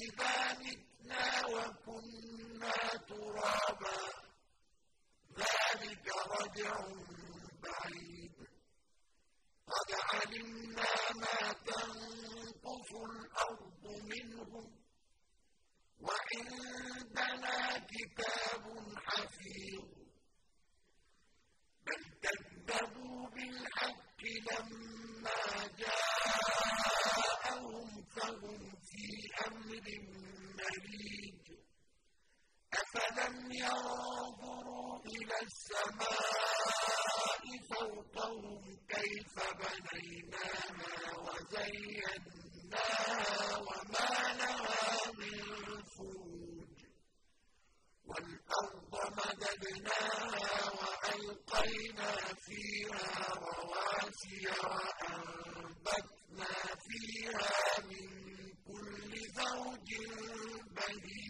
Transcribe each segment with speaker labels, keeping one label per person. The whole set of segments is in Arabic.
Speaker 1: أَإِذَا مِتْنَا وَكُنَّا تُرَابًا ذَٰلِكَ رَجْعٌ بَعِيدٌ. قَدْ عَلِمْنَا مَا تَنقُصُ الْأَرْضُ مِنْهُمْ ۖ وَعِندَنَا كِتَابٌ حَفِيظٌ. أَفَلَمْ يَنظُرُوا إِلَى السَّمَاءِ فَوْقَهُمْ كَيْفَ بَنَيْنَاهَا وَزَيَّنَّاهَا وَمَا لَهَا مِن فُرُوجٍ وَالْأَرْضَ مَدَدْنَاهَا وَأَلْقَيْنَا فِيهَا رَوَاسِيَ وَأَنبَتْنَا فِيهَا مِن زَوْجٍ بَهِيجٍ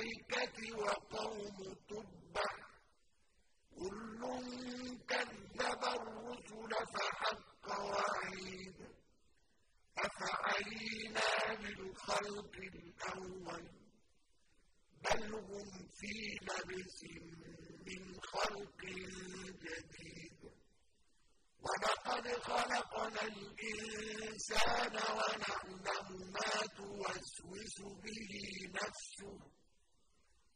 Speaker 1: الْأَيْكَةِ وَقَوْمُ تُبَّعٍ ۚ. كُلٌّ كَذَّبَ الرُّسُلَ فَحَقَّ وَعِيدِ. أَفَعَيِينَا بِالْخَلْقِ الْأَوَّلِ ۚ؟ بَلْ هُمْ فِي لَبْسٍ مِّنْ خَلْقٍ جَدِيدٍ. وَلَقَدْ خَلَقْنَا الْإِنسَانَ وَنَعْلَمُ مَا تُوَسْوِسُ بِهِ نَفْسُهُ ۖ.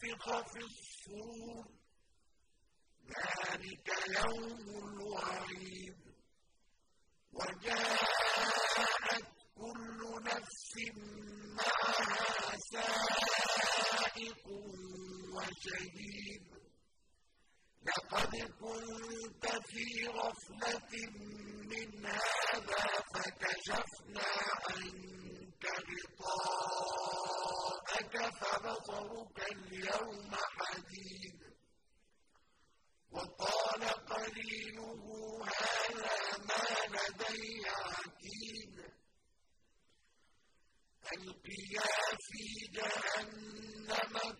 Speaker 1: وَنُفِخَ فِي الصُّورِ ۚ ذَٰلِكَ يَوْمُ الْوَعِيدِ. وَجَاءَتْ كُلُّ نَفْسٍ مَّعَهَا سَائِقٌ وَشَهِيدٌ. لَّقَدْ كُنتَ فِي غَفْلَةٍ مِّنْ هَٰذَا فَكَشَفْنَا عَنكَ غِطَاءَكَ فَبَصَرُكَ الْيَوْمَ حَدِيدٌ. وَقَالَ قَرِينُهُ هَٰذَا مَا لَدَيَّ عَتِيدٌ. أَلْقِيَا فِي جَهَنَّمَ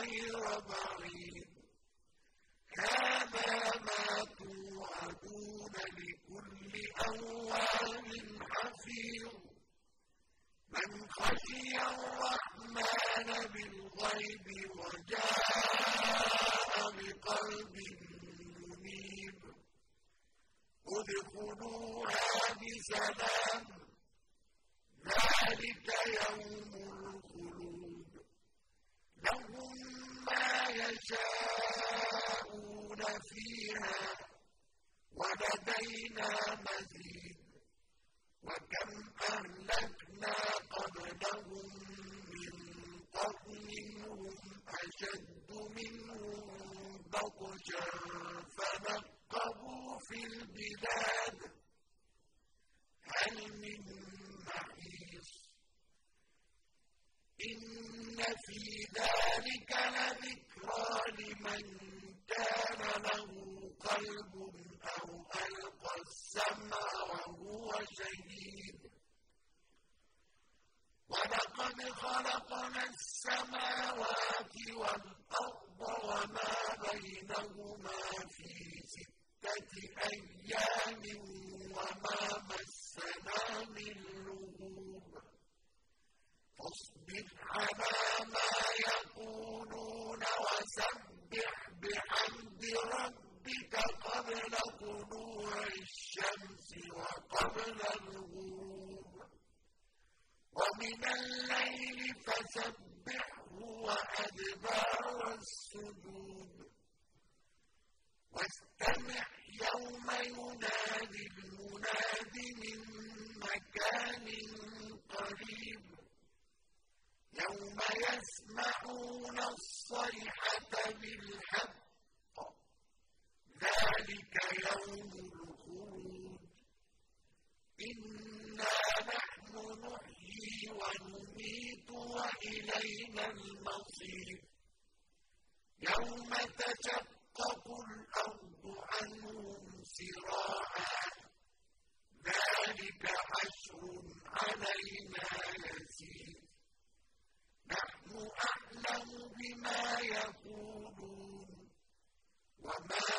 Speaker 1: غير بعيد. هذا ما توعدون لكل أواب حفيظ. من خشي الرحمن بالغيب وجاء بقلب منيب. ادخلوها بسلام. ذلك يوم الخلود لهم ما يشاءون فيها ولدينا مزيد وكم أهلكنا قبلهم من قرن هم أشد منهم بطشا فنقبوا في البلاد هل من محيص؟ إن في ذلك لذكرى لمن كان له قلب أو ألقى السمع وهو شهيد. ولقد خلقنا السماوات والأرض وما بينهما في ستة أيام وما مسنا من لغوب وأدبار السجود واستمع يوم ينادي المناد من مكان قريب. يوم يسمعون الصيحة بالحق. ذلك يوم الخروج إنا المبيت وإلينا المصير. يوم تشقق الأرض عنهم سراعا. ذلك حشر علينا يسير. نحن أعلم بما يقولون. وما